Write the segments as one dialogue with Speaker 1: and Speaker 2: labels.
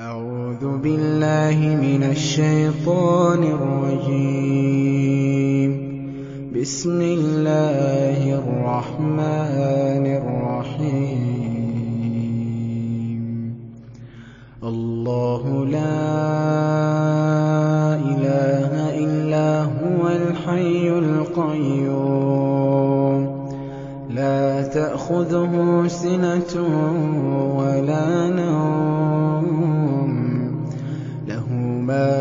Speaker 1: أعوذ بالله من الشيطان الرجيم. بسم الله الرحمن الرحيم. الله لا إله إلا هو الحي القيوم. لا تأخذه سنة ولا نوم.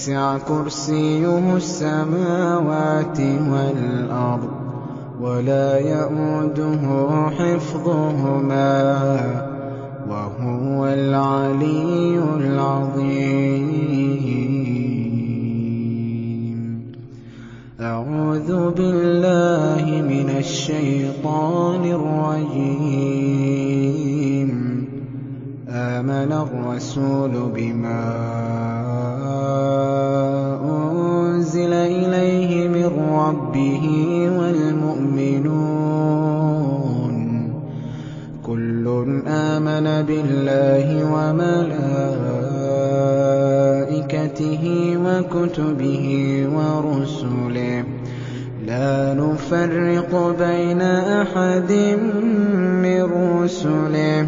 Speaker 1: وسع كرسيه السماوات والأرض ولا يئوده حفظهما وهو العلي العظيم. أعوذ بالله من الشيطان الرجيم. آمن الرسول بما أنزل إليه من ربه والمؤمنون. كل آمن بالله وملائكته وكتبه ورسله. لا نفرق بين أحد من رسله.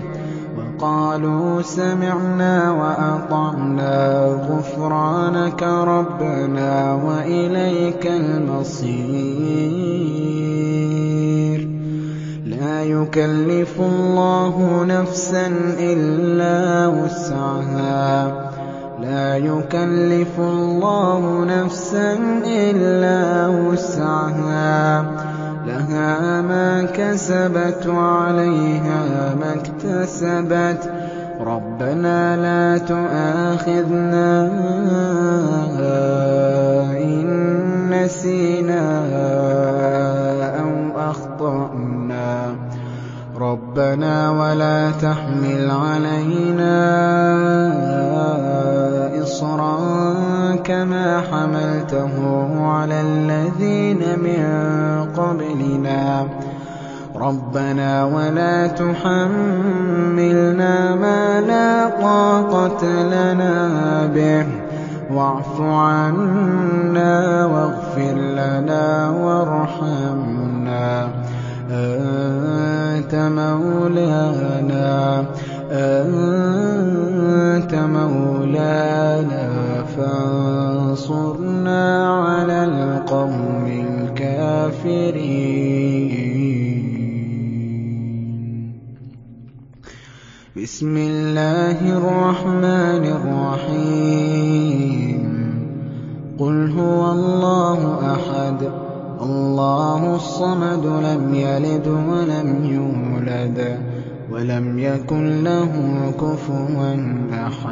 Speaker 1: وقالوا سمعنا وأطعنا غفرانك ربنا وإليك المصير. لا يكلف الله نفسا إلا وسعها. لا يكلف الله نفسا إلا وسعها. ما كسبت وعليها ما اكتسبت. ربنا لا تؤاخذنا إن نسينا أو أخطأنا. ربنا ولا تحمل علينا إصرا كما حملته على الذين من قبلنا. ربنا ولا تحملنا ما لا طاقة لنا به. واعف عنا واغفر لنا وارحمنا. أنت مولانا. أنت مولانا. فانصرنا على القوم الكافرين بسم الله الرحمن الرحيم قل هو الله أحد الله الصمد لم يلد ولم يولد ولم يكن له كفوا أحد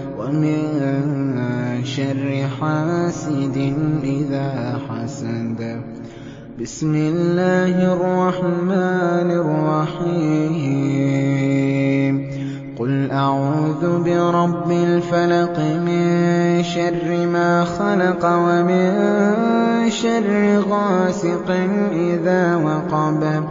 Speaker 1: ومن شر حاسد إذا حسد. بسم الله الرحمن الرحيم. قُلْ أَعُوذُ بِرَبِّ الْفَلَقِ مِن شَرِّ مَا خَلَقَ وَمِن شَرِّ غَاسِقٍ إِذَا وَقَبَ.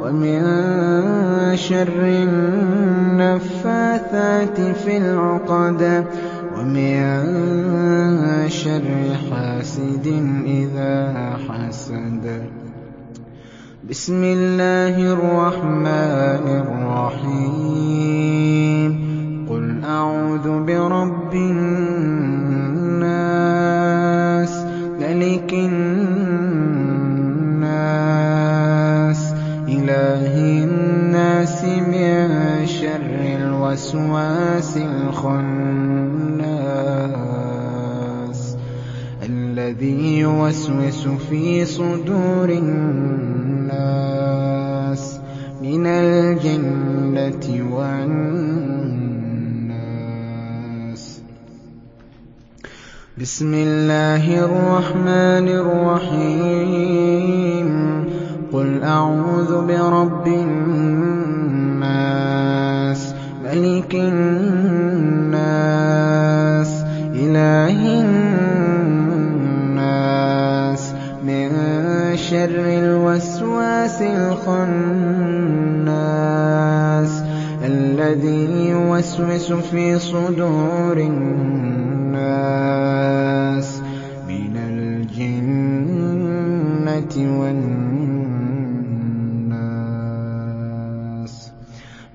Speaker 1: وَمِن شَرِّ النَّفَّاثَاتِ فِي الْعُقَدِ وَمِن شَرِّ حَاسِدٍ إِذَا حَسَدَ. بِسْمِ اللَّهِ الرَّحْمَٰنِ الرَّحِيمِ. قُلْ أَعُوذُ بِرَبِّ النَّاسِ الْوَسْوَاسِ الْخَنَّاسِ الَّذِي يُوَسْوِسُ فِي صُدُورِ النَّاسِ مِنَ الْجِنَّةِ وَالنَّاسِ. بِسْمِ اللَّهِ الرَّحْمَٰنِ الرَّحِيمِ. قُلْ أَعُوذُ بِرَبِّ النَّاسِ مَلِكِ النَّاسِ إِلَٰهِ النَّاسِ. مِن شَرِّ الْوَسْوَاسِ الْخَنَّاسِ الَّذِي يُوَسْوِسُ فِي صُدُورِ النَّاسِ. مِنَ الْجِنَّةِ وَالنَّاسِ.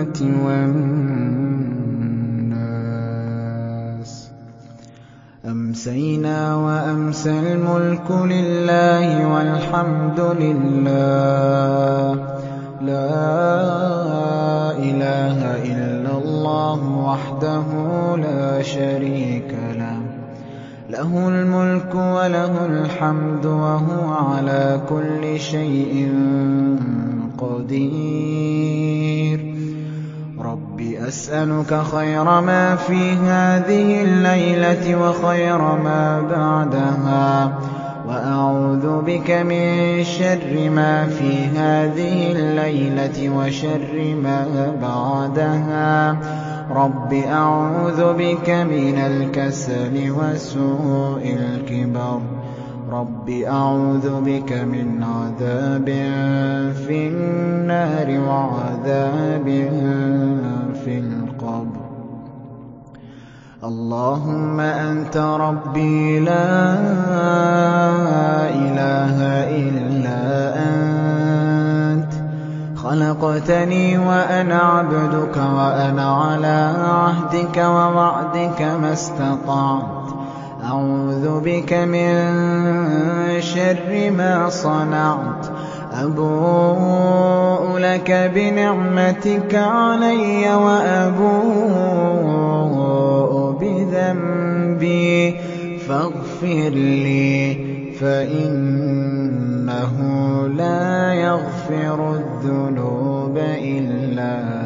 Speaker 1: الْجِنَّةِ وَالنَّاسِ أَمْسَيْنَا وَأَمْسَى الْمُلْكُ لِلَّهِ وَالْحَمْدُ لِلَّهِ لَا إِلَٰهَ إِلَّا اللَّهُ وَحْدَهُ لَا شَرِيكَ لَهُ ۖ لَهُ الْمُلْكُ وَلَهُ الْحَمْدُ وَهُوَ عَلَىٰ كُلِّ شَيْءٍ قَدِيرٌ أَسْأَلُكَ خَيْرَ مَا فِي هَٰذِهِ اللَّيْلَةِ وَخَيْرَ مَا بَعْدَهَا. وَأَعُوذُ بِكَ مِن شَرِّ مَا فِي هَٰذِهِ اللَّيْلَةِ وَشَرِّ مَا بَعْدَهَا. رَبِّ أَعُوذُ بِكَ مِنَ الْكَسَلِ وَسُوءِ الْكِبَرِ. رَبِّ أَعُوذُ بِكَ مِنْ عَذَابٍ فِي النَّارِ وَعَذَابٍ فِي الْقَبْرِ اللَّهُمَّ أَنتَ رَبِّي لَا إِلَٰهَ إِلَّا أَنتَ خَلَقْتَنِي وَأَنَا عَبْدُكَ وَأَنَا عَلَىٰ عَهْدِكَ وَوَعْدِكَ مَا اسْتَطَعْتُ أَعُوذُ بِكَ مِن شَرِّ مَا صَنَعْتُ. أَبُوءُ لَكَ بِنِعْمَتِكَ عَلَيَّ وَأَبُوءُ بِذَنبِي. فَاغْفِرْ لِي فَإِنَّهُ لَا يَغْفِرُ الذُّنُوبَ إِلَّا أَنتَ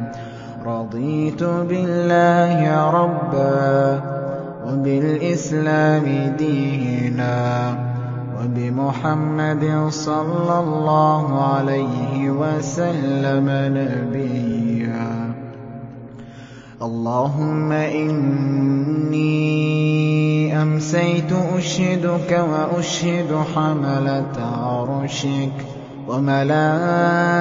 Speaker 1: رَضِيتُ بِاللَّهِ رَبًّا وَبِالْإِسْلَامِ دِينًا وَبِمُحَمَّدٍ صَلَّى اللَّهُ عَلَيْهِ وَسَلَّمَ نَبِيًّا. اللهم إني أمسيت أشهدك وأشهد حملة عرشك وملائكتك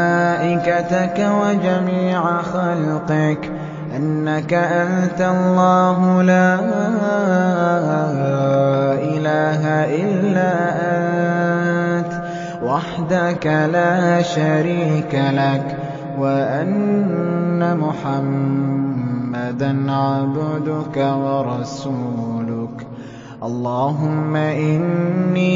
Speaker 1: وجميع خلقك أنك أنت الله لا إله إلا أنت وحدك لا شريك لك وأن محمدا عبدك ورسولك اللهم إني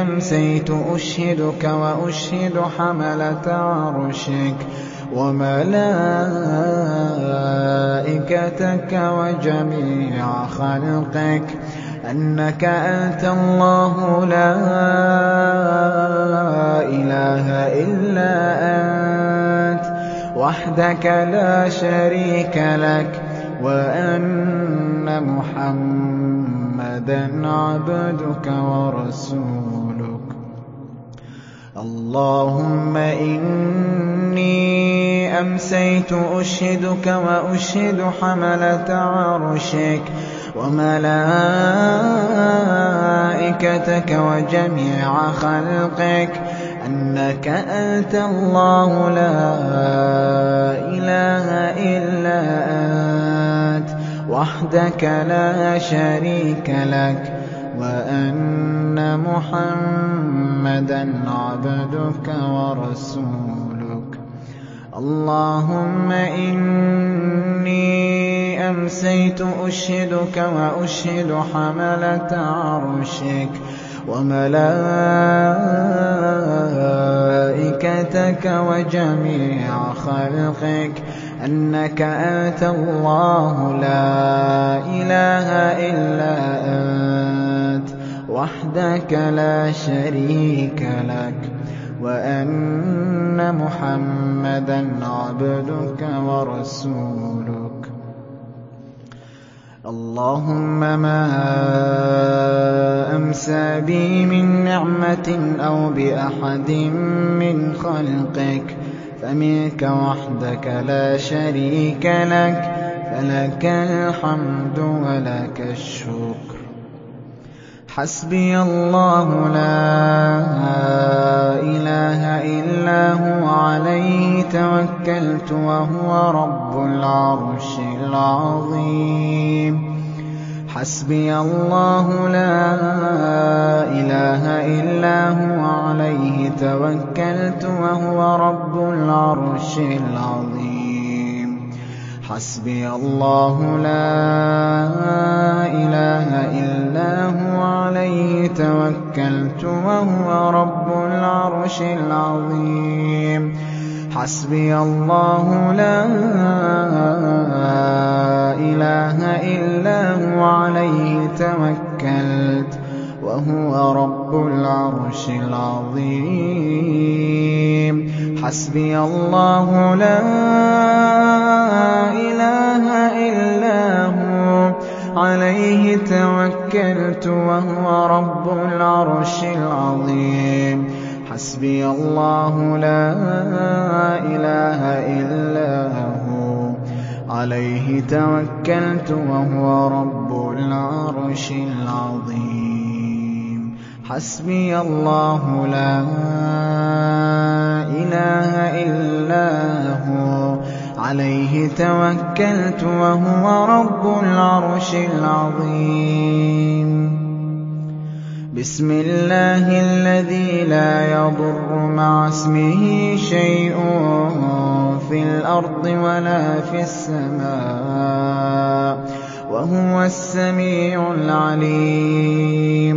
Speaker 1: أمسيت أشهدك وأشهد حملة عرشك وملائكتك وجميع خلقك أنك أنت الله لا إله إلا أنت وحدك لا شريك لك وأن محمدا عبدك ورسولك. اللهم إني أمسيت أشهدك وأشهد حملة عرشك وملائكتك وجميع خلقك. أنك أنت الله لا إله إلا أنت. وحدك لا شريك لك وأن محمدا عبدك ورسولك. اللهم إني أمسيت أشهدك وأشهد حملة عرشك وملائكتك وجميع خلقك. أنك أنت الله لا إله إلا أنت وحدك لا شريك لك وأن محمدا عبدك ورسولك. اللهم ما أمسى بي من نعمة أو بأحد من خلقك فمنك وحدك لا شريك لك فلك الحمد ولك الشكر. حسبي الله لا إله إلا هو عليه توكلت وهو رب العرش العظيم. حسبي الله لا إله إلا هو عليه توكلت وهو رب العرش العظيم. حسبي الله لا إله إلا هو عليه توكلت وهو رب العرش العظيم. حسبي الله لا حسبي الله لا إله إلا هو. عليه توكلت وهو رب العرش العظيم. حسبي الله لا إله إلا هو. عليه توكلت وهو رب العرش العظيم. حسبي الله لا توكلت وهو رب العرش العظيم. بسم الله الذي لا يضر مع اسمه شيء في الأرض ولا في السماء وهو السميع العليم.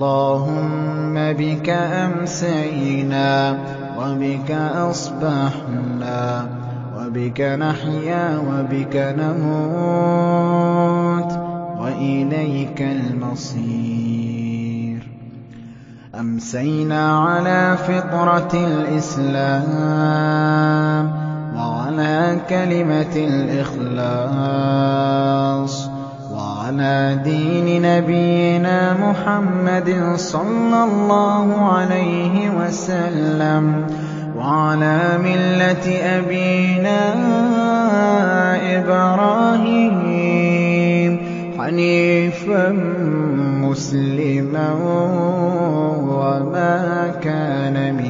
Speaker 1: اللهم بك أمسينا وبك أصبحنا وبك نحيا وبك نموت وإليك المصير. أمسينا على فطرة الإسلام وعلى كلمة الإخلاص. وعلى دين نبينا محمد صلى الله عليه وسلم وعلى ملة أبينا إبراهيم حنيفا مسلما وما كان من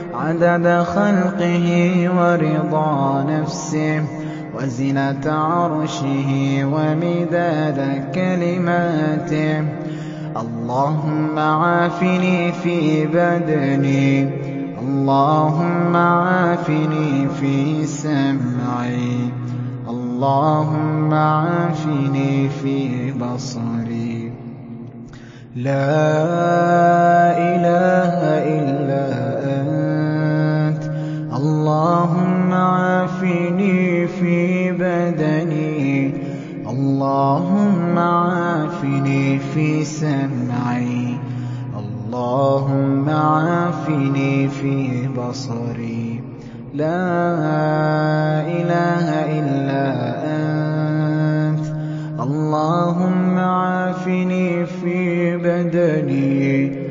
Speaker 1: عدد خلقه ورضا نفسه وزنة عرشه ومداد كلماته. اللهم عافني في بدني. اللهم عافني في سمعي. اللهم عافني في بصري. لا إله إلا أنت اللهم عافني في بدني. اللهم عافني في سمعي. اللهم عافني في بصري. لا إله إلا أنت. اللهم عافني في بدني.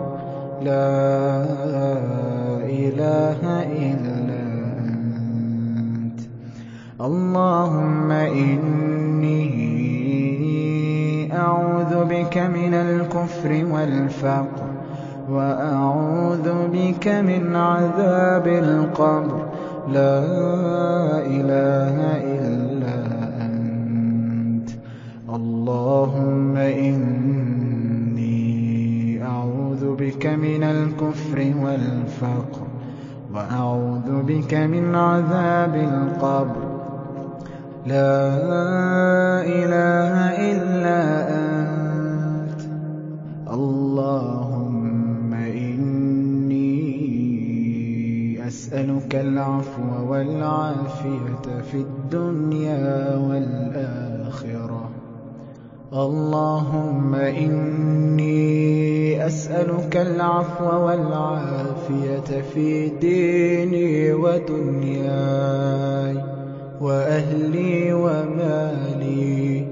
Speaker 1: لا إله إلا أنت. اللهم إني أعوذ بك من الكفر والفقر وأعوذ بك من عذاب القبر. لا إله إلا أنت. اللهم إني بك من الكفر والفقر وأعوذ بك من عذاب القبر. لا إله إلا أنت. اللهم إني أسألك العفو والعافية في الدنيا والآخرة. اللهم إني أسألك العفو والعافية في ديني ودنياي وأهلي ومالي.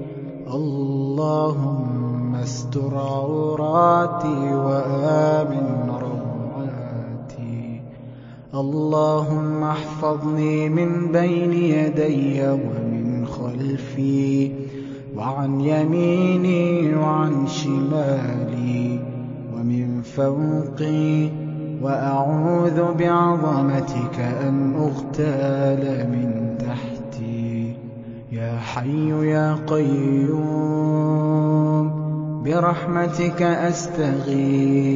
Speaker 1: اللهم استر عوراتي وآمن روعاتي. اللهم احفظني من بين يدي ومن خلفي. وعن يميني وعن شمالي ومن فوقي وأعوذ بعظمتك أن أغتال من تحتي. يا حي يا قيوم برحمتك أستغيث.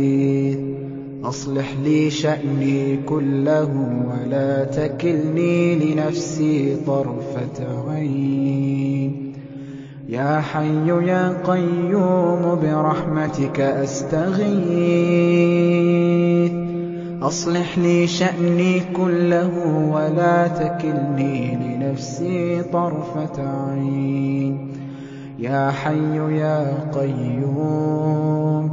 Speaker 1: أصلح لي شأني كله ولا تكلني لنفسي طرفة عين. يا حي يا قيوم برحمتك أستغيث. أصلح لي شأني كله ولا تكلني لنفسي طرفة عين. يا حي يا قيوم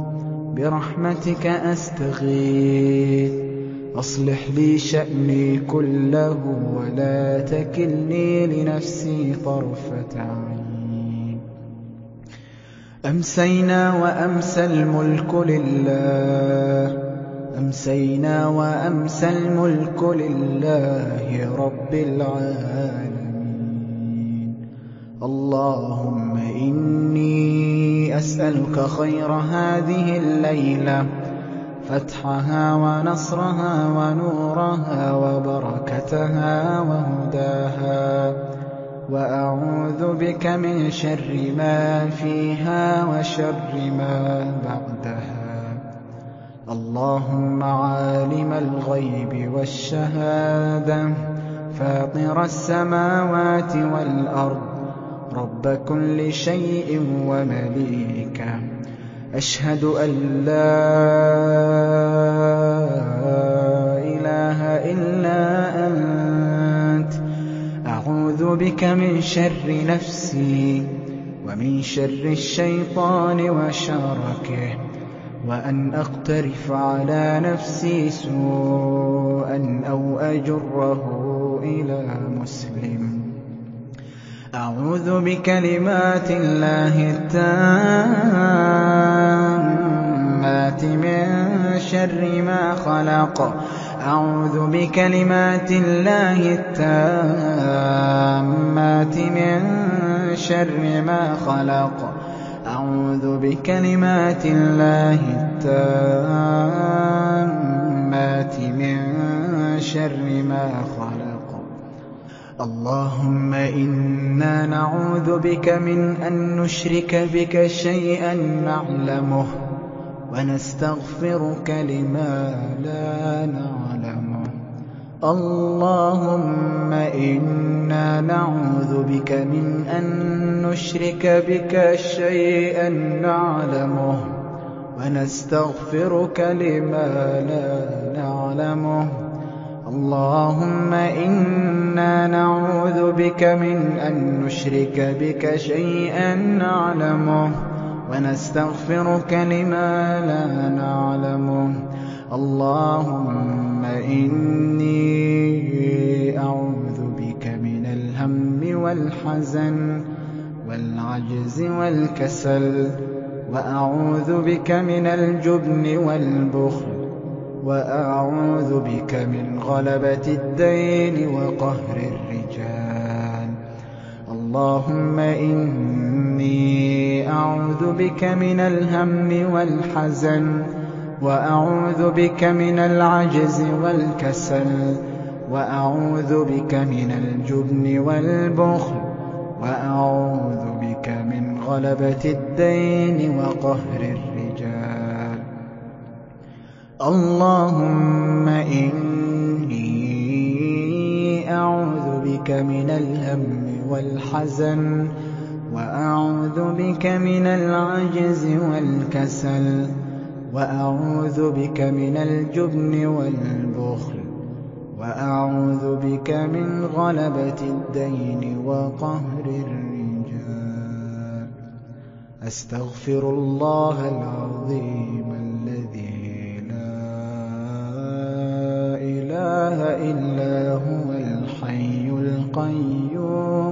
Speaker 1: برحمتك أستغيث. أصلح لي شأني كله ولا تكلني لنفسي طرفة عين. أمسينا وأمسى الملك لله. أمسينا وأمسى الملك لله رب العالمين. اللهم إني أسألك خير هذه الليلة فتحها ونصرها ونورها وبركتها وهداها. وأعوذ بك من شر ما فيها وشر ما بعدها. اللهم عالم الغيب والشهادة فاطر السماوات والأرض رب كل شيء ومليكه أشهد أن لا إله إلا أنت أعوذ بك من شر نفسي ومن شر الشيطان وشركه وأن أقترف على نفسي سوءا أو أجره إلى مسلم. أعوذ بكلمات الله التامات من شر ما خلق أعوذ بكلمات الله التامات من شر ما خلق. أعوذ بكلمات الله التامات من شر ما خلق. اللهم إنا نعوذ بك من أن نشرك بك شيئا نعلمه. ونستغفرك لما لا نعلمه اللهم إنا نعوذ بك من أن نشرك بك شيئا نعلمه ونستغفرك لما لا نعلمه. اللهم إنا نعوذ بك من أن نشرك بك شيئا نعلمه. ونستغفرك لما لا نعلمه اللهم إني أعوذ بك من الهم والحزن والعجز والكسل وأعوذ بك من الجبن والبخل وأعوذ بك من غلبة الدين وقهر الرجال. اللهم إني أعوذ بك من الهم والحزن وأعوذ بك من العجز والكسل وأعوذ بك من الجبن والبخل وأعوذ بك من غلبة الدين وقهر الرجال. اللهم إني أعوذ بك من الهم والحزن وأعوذ بك من العجز والكسل وأعوذ بك من الجبن والبخل وأعوذ بك من غلبة الدين وقهر الرجال. أستغفر الله العظيم الذي لا إله إلا هو الحي القيوم.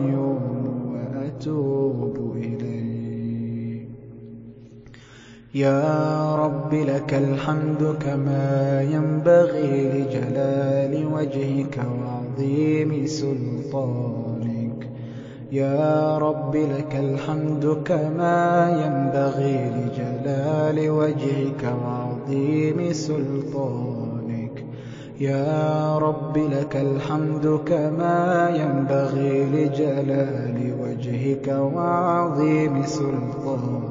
Speaker 1: يا رب لك الحمد كما ينبغي لجلال وجهك وعظيم سلطانك. يا رب لك الحمد كما ينبغي لجلال وجهك وعظيم سلطانك. يا رب لك الحمد كما ينبغي لجلال وجهك وعظيم سلطانك.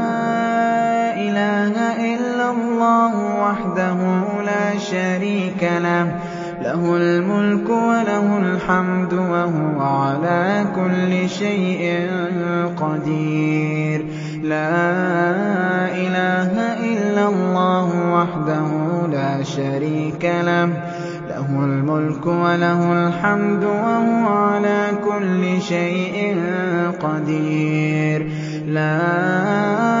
Speaker 1: الله وحده لا شريك له. له الملك وله الحمد وهو على كل شيء قدير. لا إله إلا الله وحده لا شريك له. له الملك وله الحمد وهو على كل شيء قدير. لا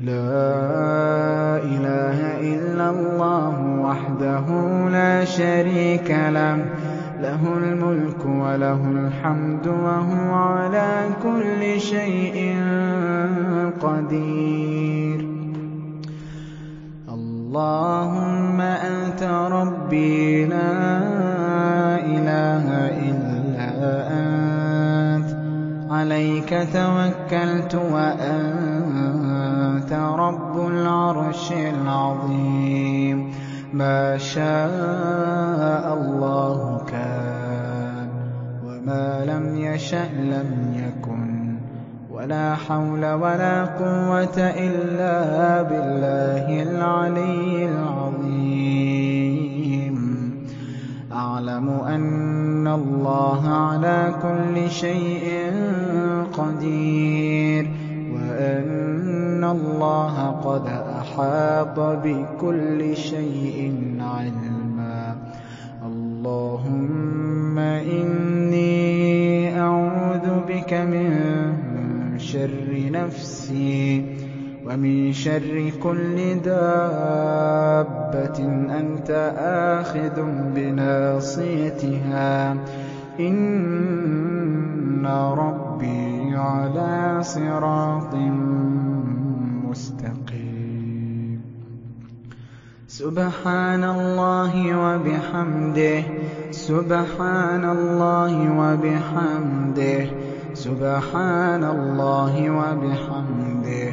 Speaker 1: لا إله إلا الله وحده لا شريك له له الملك وله الحمد وهو على كل شيء قدير. اللهم أنت ربي لا إله إلا أنت عليك توكلت وأنت رب العرش العظيم ما شاء الله كان وما لم يشأ لم يكن ولا حول ولا قوة إلا بالله العلي العظيم. أعلم أن الله على كل شيء قدير. وأن الله قد أحاط بكل شيء علما. اللهم إني أعوذ بك من شر نفسي ومن شر كل دابة أنت آخذ بناصيتها. إن ربي على صراط مستقيم. سبحان الله وبحمده سبحان الله وبحمده سبحان الله وبحمده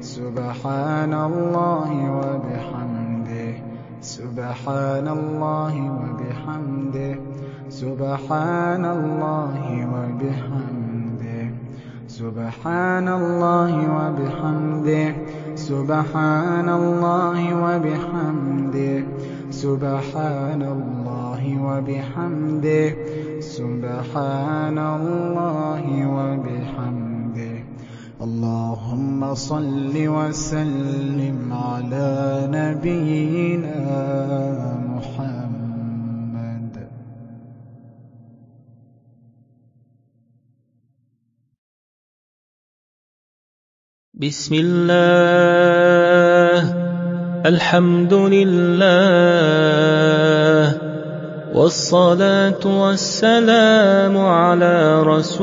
Speaker 1: سبحان الله وبحمده سبحان الله وبحمده سبحان الله وبحمده. سبحان الله وبحمده سبحان الله وبحمده سبحان الله وبحمده سبحان الله وبحمده. اللهم صل وسلم على نبينا
Speaker 2: بسم الله الحمد لله والصلاة والسلام على رسول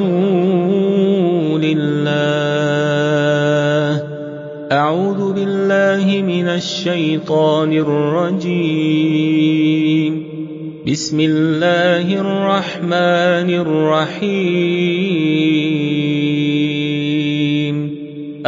Speaker 2: الله. أعوذ بالله من الشيطان الرجيم. بسم الله الرحمن الرحيم.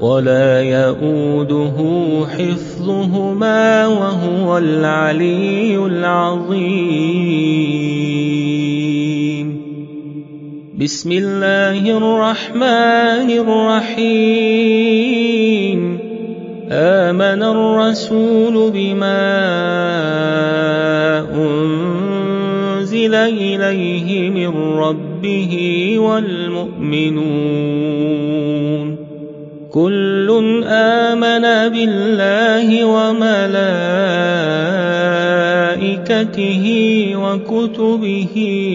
Speaker 2: ولا يؤوده حفظهما وهو العلي العظيم. بسم الله الرحمن الرحيم. آمن الرسول بما أنزل إليه من ربه والمؤمنون. كل آمن بالله وملائكته وكتبه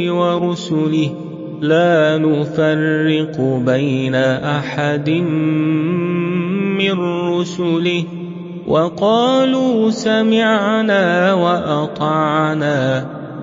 Speaker 2: ورسله لا نفرق بين أحد من رسله وقالوا سمعنا وأطعنا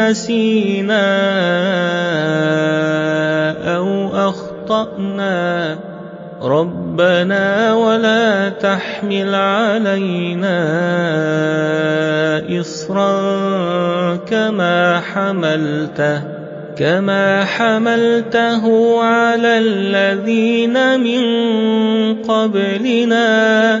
Speaker 2: نسينا أو أخطأنا. ربنا ولا تحمل علينا إصرا كما حملته كما حملته على الذين من قبلنا.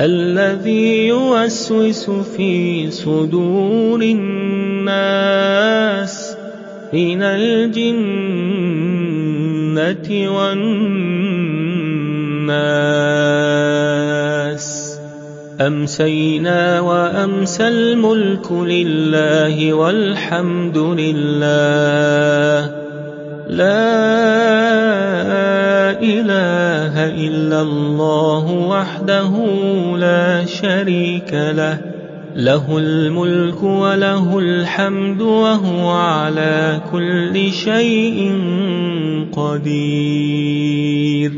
Speaker 2: الذي يوسوس في صدور الناس من الجنة والناس. أمسينا وأمسى الملك لله والحمد لله. لا إله إلا الله وحده لا شريك له. له الملك وله الحمد وهو على كل شيء قدير.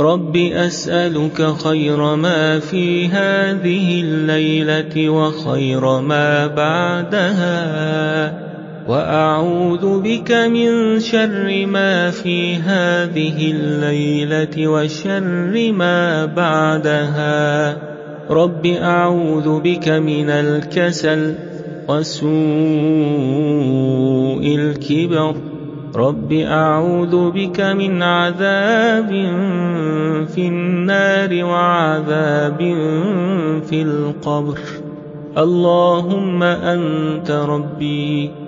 Speaker 2: رب أسألك خير ما في هذه الليلة وخير ما بعدها. وأعوذ بك من شر ما في هذه الليلة وشر ما بعدها. رب أعوذ بك من الكسل وسوء الكبر. رب أعوذ بك من عذاب في النار وعذاب في القبر. اللهم أنت ربي.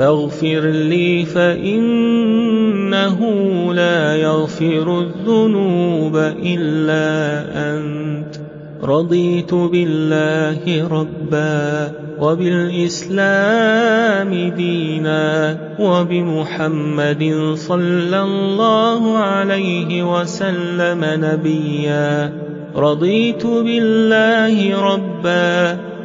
Speaker 2: فاغفر لي فإنك إنه لا يغفر الذنوب إلا أنت. رضيت بالله ربا وبالإسلام دينا وبمحمد صلى الله عليه وسلم نبيا. رضيت بالله ربا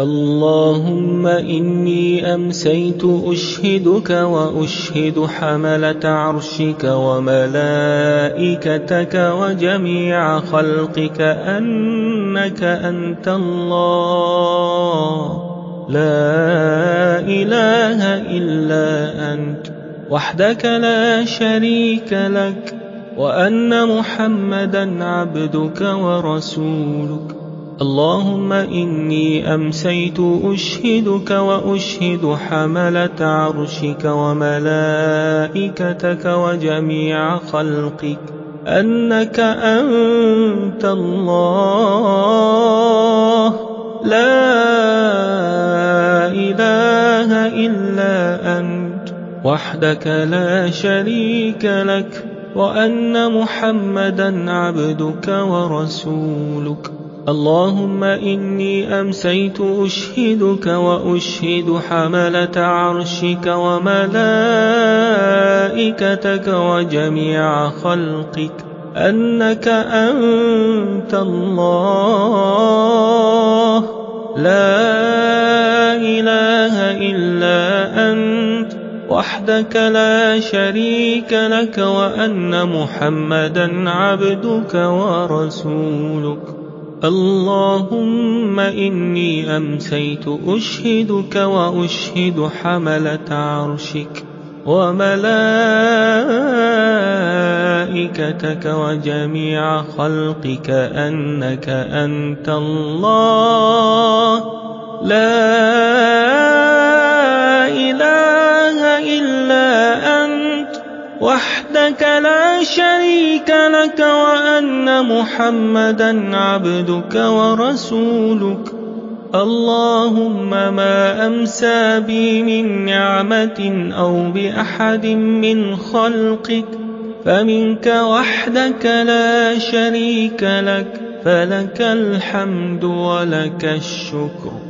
Speaker 2: اللهم إني أمسيت أشهدك وأشهد حملة عرشك وملائكتك وجميع خلقك أنك أنت الله. لا إله إلا أنت وحدك لا شريك لك وأن محمدا عبدك ورسولك. اللهم إني أمسيت أشهدك وأشهد حملة عرشك وملائكتك وجميع خلقك أنك أنت الله. لا إله إلا أنت وحدك لا شريك لك وأن محمدا عبدك ورسولك. اللهم إني أمسيت أشهدك وأشهد حملة عرشك وملائكتك وجميع خلقك أنك أنت الله. لا إله إلا أنت وحدك لا شريك لك وأن محمدا عبدك ورسولك. اللهم إني أمسيت أشهدك وأشهد حملة عرشك وملائكتك وجميع خلقك أنك أنت الله. لا إله إلا أنت. وحدك لا شريك لك وأن محمدا عبدك ورسولك. اللهم ما أمسى بي من نعمة أو بأحد من خلقك. فمنك وحدك لا شريك لك. فلك الحمد ولك الشكر.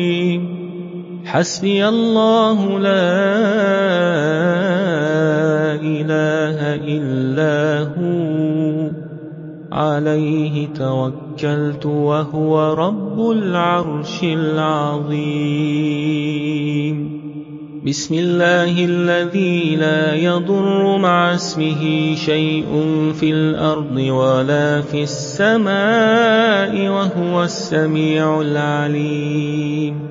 Speaker 2: حسبي الله لا إله إلا هو. عليه توكلت وهو رب العرش العظيم. بسم الله الذي لا يضر مع اسمه شيء في الأرض ولا في السماء وهو السميع العليم.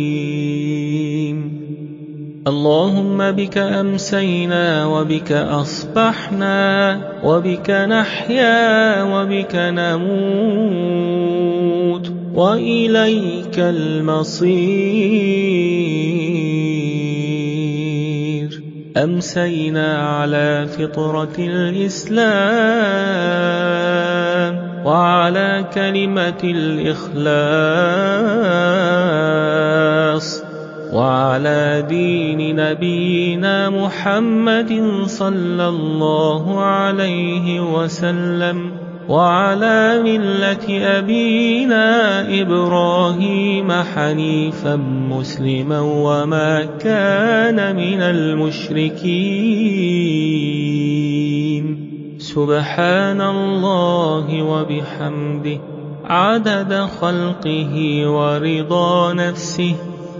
Speaker 2: اللهم بك أمسينا وبك أصبحنا وبك نحيا وبك نموت وإليك المصير. أمسينا على فطرة الإسلام وعلى كلمة الإخلاص. وعلى دين نبينا محمد صلى الله عليه وسلم وعلى ملة أبينا إبراهيم حنيفا مسلما وما كان من المشركين. سبحان الله وبحمده عدد خلقه ورضا نفسه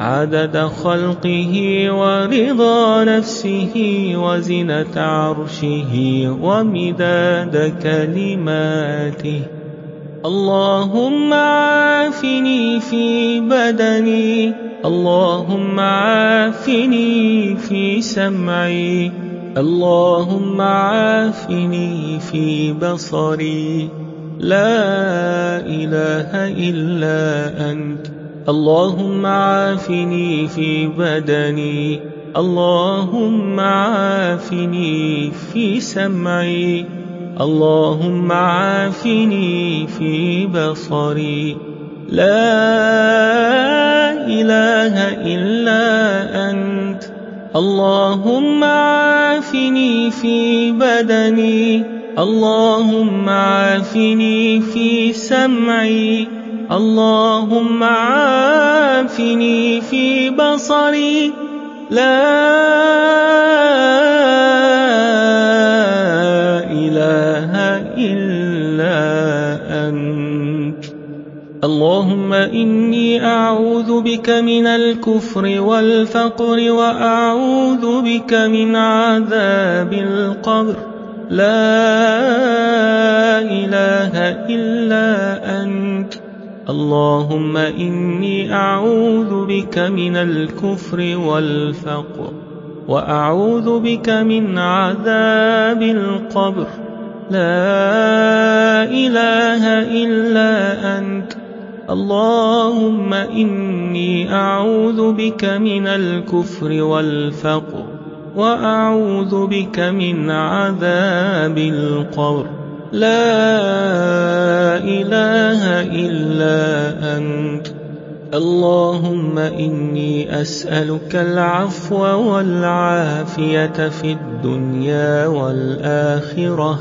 Speaker 2: عدد خلقه ورضا نفسه وزنة عرشه ومداد كلماته. اللهم عافني في بدني اللهم عافني في سمعي اللهم عافني في بصري. لا إله إلا أنت. اللهم عافني في بدني اللهم عافني في سمعي اللهم عافني في بصري. لا إله إلا أنت اللهم عافني في بدني اللهم عافني في سمعي. اللهم عافني في بصري. لا إله إلا أنت. اللهم إني أعوذ بك من الكفر والفقر وأعوذ بك من عذاب القبر. لا إله إلا أنت اللهم إني أعوذ بك من الكفر والفقر وأعوذ بك من عذاب القبر. لا إله إلا أنت. اللهم إني أعوذ بك من الكفر والفقر وأعوذ بك من عذاب القبر. لا إله إلا أنت. اللهم إني أسألك العفو والعافية في الدنيا والآخرة.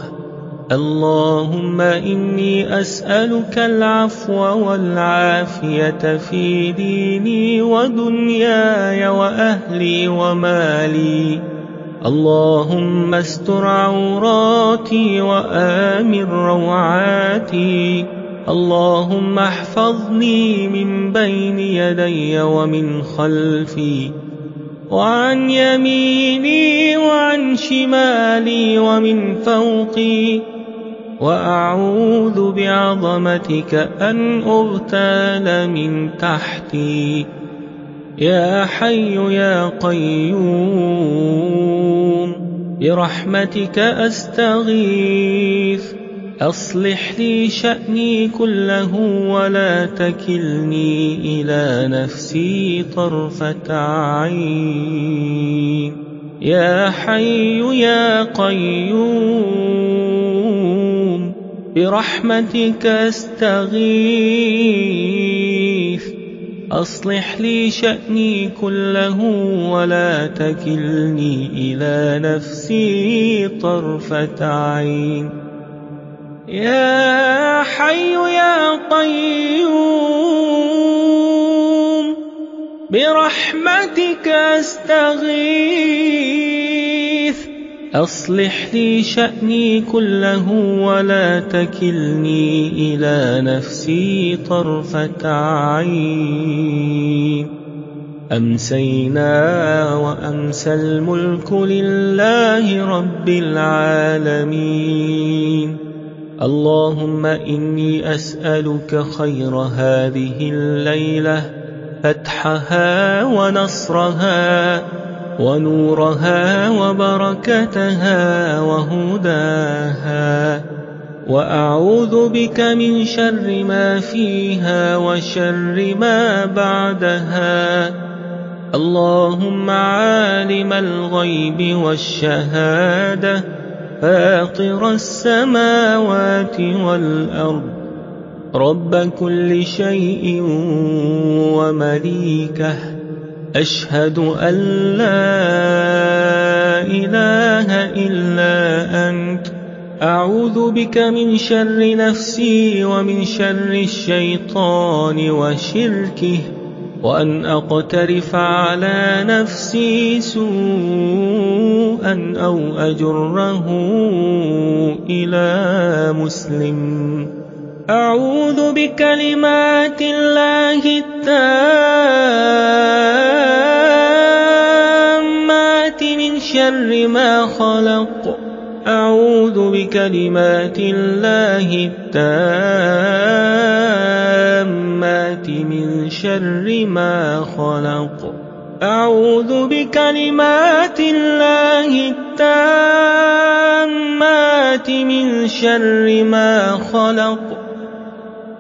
Speaker 2: اللهم إني أسألك العفو والعافية في ديني ودنياي وأهلي ومالي. اللهم استر عوراتي وآمن روعاتي. اللهم احفظني من بين يدي ومن خلفي. وعن يميني وعن شمالي ومن فوقي. وأعوذ بعظمتك أن أغتال من تحتي. يا حي يا قيوم برحمتك أستغيث. أصلح لي شأني كله ولا تكلني إلى نفسي طرفة عين. يا حي يا قيوم برحمتك أستغيث. أصلح لي شأني كله ولا تكلني إلى نفسي طرفة عين. يا حي يا قيوم برحمتك أستغيث. أصلح لي شأني كله ولا تكلني إلى نفسي طرفة عين. أمسينا وأمسى الملك لله رب العالمين. اللهم إني أسألك خير هذه الليلة فتحها ونصرها ونورها وبركتها وهداها. وأعوذ بك من شر ما فيها وشر ما بعدها. اللهم عالم الغيب والشهادة فاطر السماوات والأرض. رب كل شيء ومليكه. أشهد أن لا إله إلا أنت. أعوذ بك من شر نفسي ومن شر الشيطان وشركه وأن أقترف على نفسي سوءا أو أجره إلى مسلم. أعوذ بكلمات الله التامات شر ما خلق. أعوذ بكلمات الله التامات من شر ما خلق. أعوذ بكلمات الله التامات من شر ما خلق.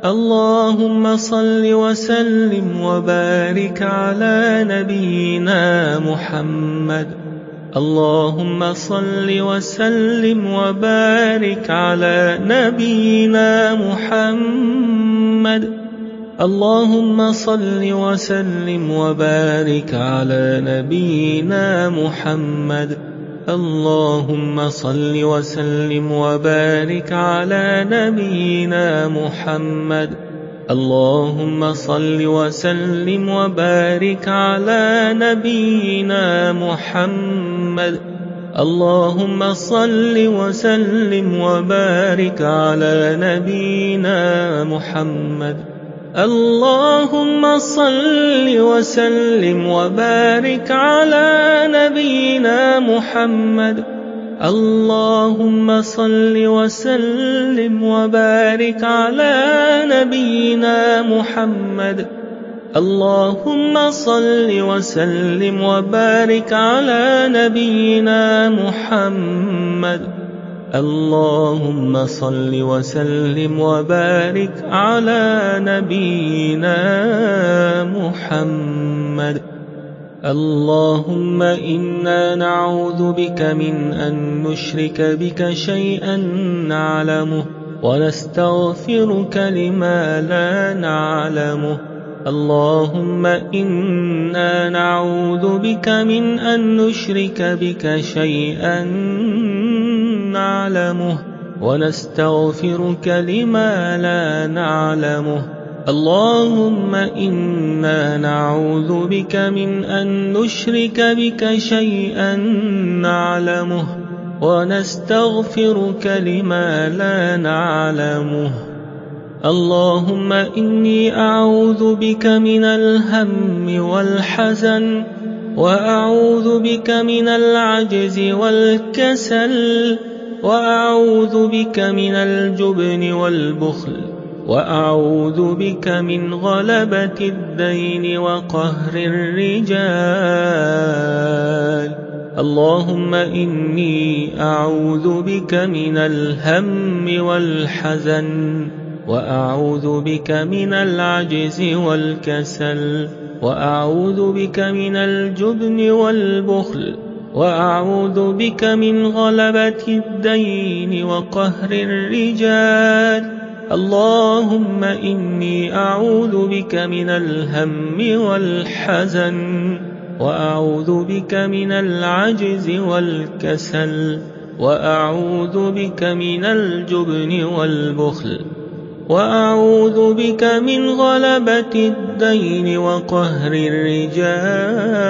Speaker 2: اللهم صل وسلم وبارك على نبينا محمد. اللهم صل وسلم وبارك على نبينا محمد. اللهم صل وسلم وبارك على نبينا محمد. اللهم صل وسلم وبارك على نبينا محمد. اللهم صل وسلم وبارك على نبينا محمد. اللهم صل وسلم وبارك على نبينا محمد. اللهم صل وسلم وبارك على نبينا محمد. اللهم صل وسلم وبارك على نبينا محمد. اللهم صل وسلم وبارك على نبينا محمد. اللهم صل وسلم وبارك على نبينا محمد. اللهم إنا نعوذ بك من أن نشرك بك شيئا نعلمه ونستغفرك لما لا نعلمه. اللهم إنا نعوذ بك من أن نشرك بك شيئا نعلمه ونستغفرك لما لا نعلمه. اللهم إنا نعوذ بك من أن نشرك بك شيئا نعلمه ونستغفرك لما لا نعلمه. اللهم إني أعوذ بك من الهم والحزن وأعوذ بك من العجز والكسل وأعوذ بك من الجبن والبخل. وأعوذ بك من غلبة الدين وقهر الرجال. اللهم إني أعوذ بك من الهم والحزن وأعوذ بك من العجز والكسل وأعوذ بك من الجبن والبخل وأعوذ بك من غلبة الدين وقهر الرجال. اللهم إني أعوذ بك من الهم والحزن وأعوذ بك من العجز والكسل وأعوذ بك من الجبن والبخل وأعوذ بك من غلبة الدين وقهر الرجال.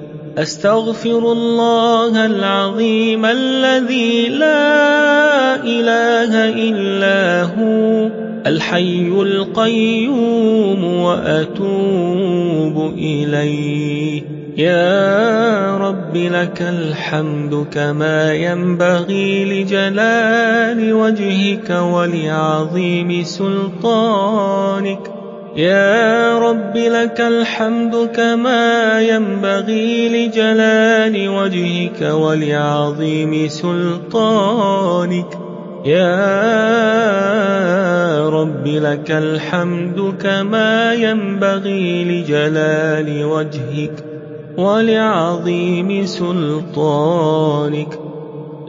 Speaker 2: أستغفر الله العظيم الذي لا إله إلا هو الحي القيوم وأتوب إليه. يا رب لك الحمد كما ينبغي لجلال وجهك ولعظيم سلطانك. يا رب لك الحمد كما ينبغي لجلال وجهك ولعظيم سلطانك. يا رب لك الحمد كما ينبغي لجلال وجهك ولعظيم سلطانك.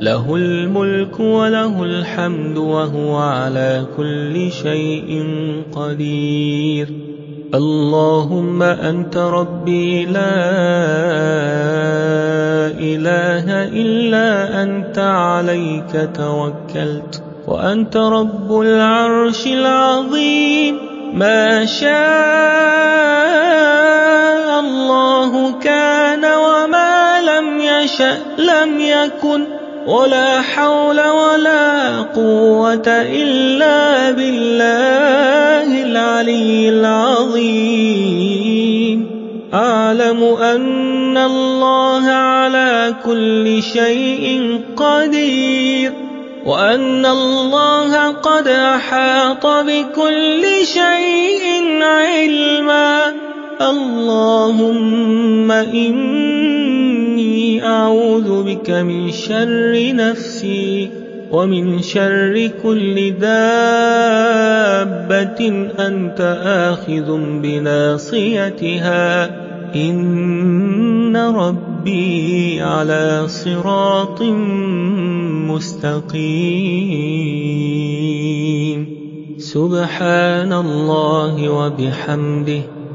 Speaker 2: له الملك وله الحمد وهو على كل شيء قدير. اللهم أنت ربي لا إله إلا أنت عليك توكلت. وأنت رب العرش العظيم. ما شاء الله كان وما لم يشأ لم يكن. ولا حول ولا قوة إلا بالله العلي العظيم. أعلم أن الله على كل شيء قدير وأن الله قد أحاط بكل شيء علما. اللهم إني أعوذ بك من شر نفسي ومن شر كل دابة أنت آخذ بناصيتها. إن ربي على صراط مستقيم. سبحان الله وبحمده.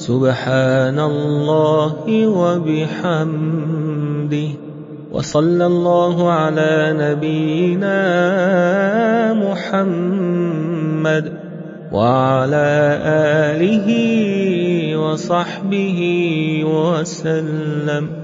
Speaker 2: سبحان الله وبحمده. وصلى الله على نبينا محمد وعلى آله وصحبه وسلم.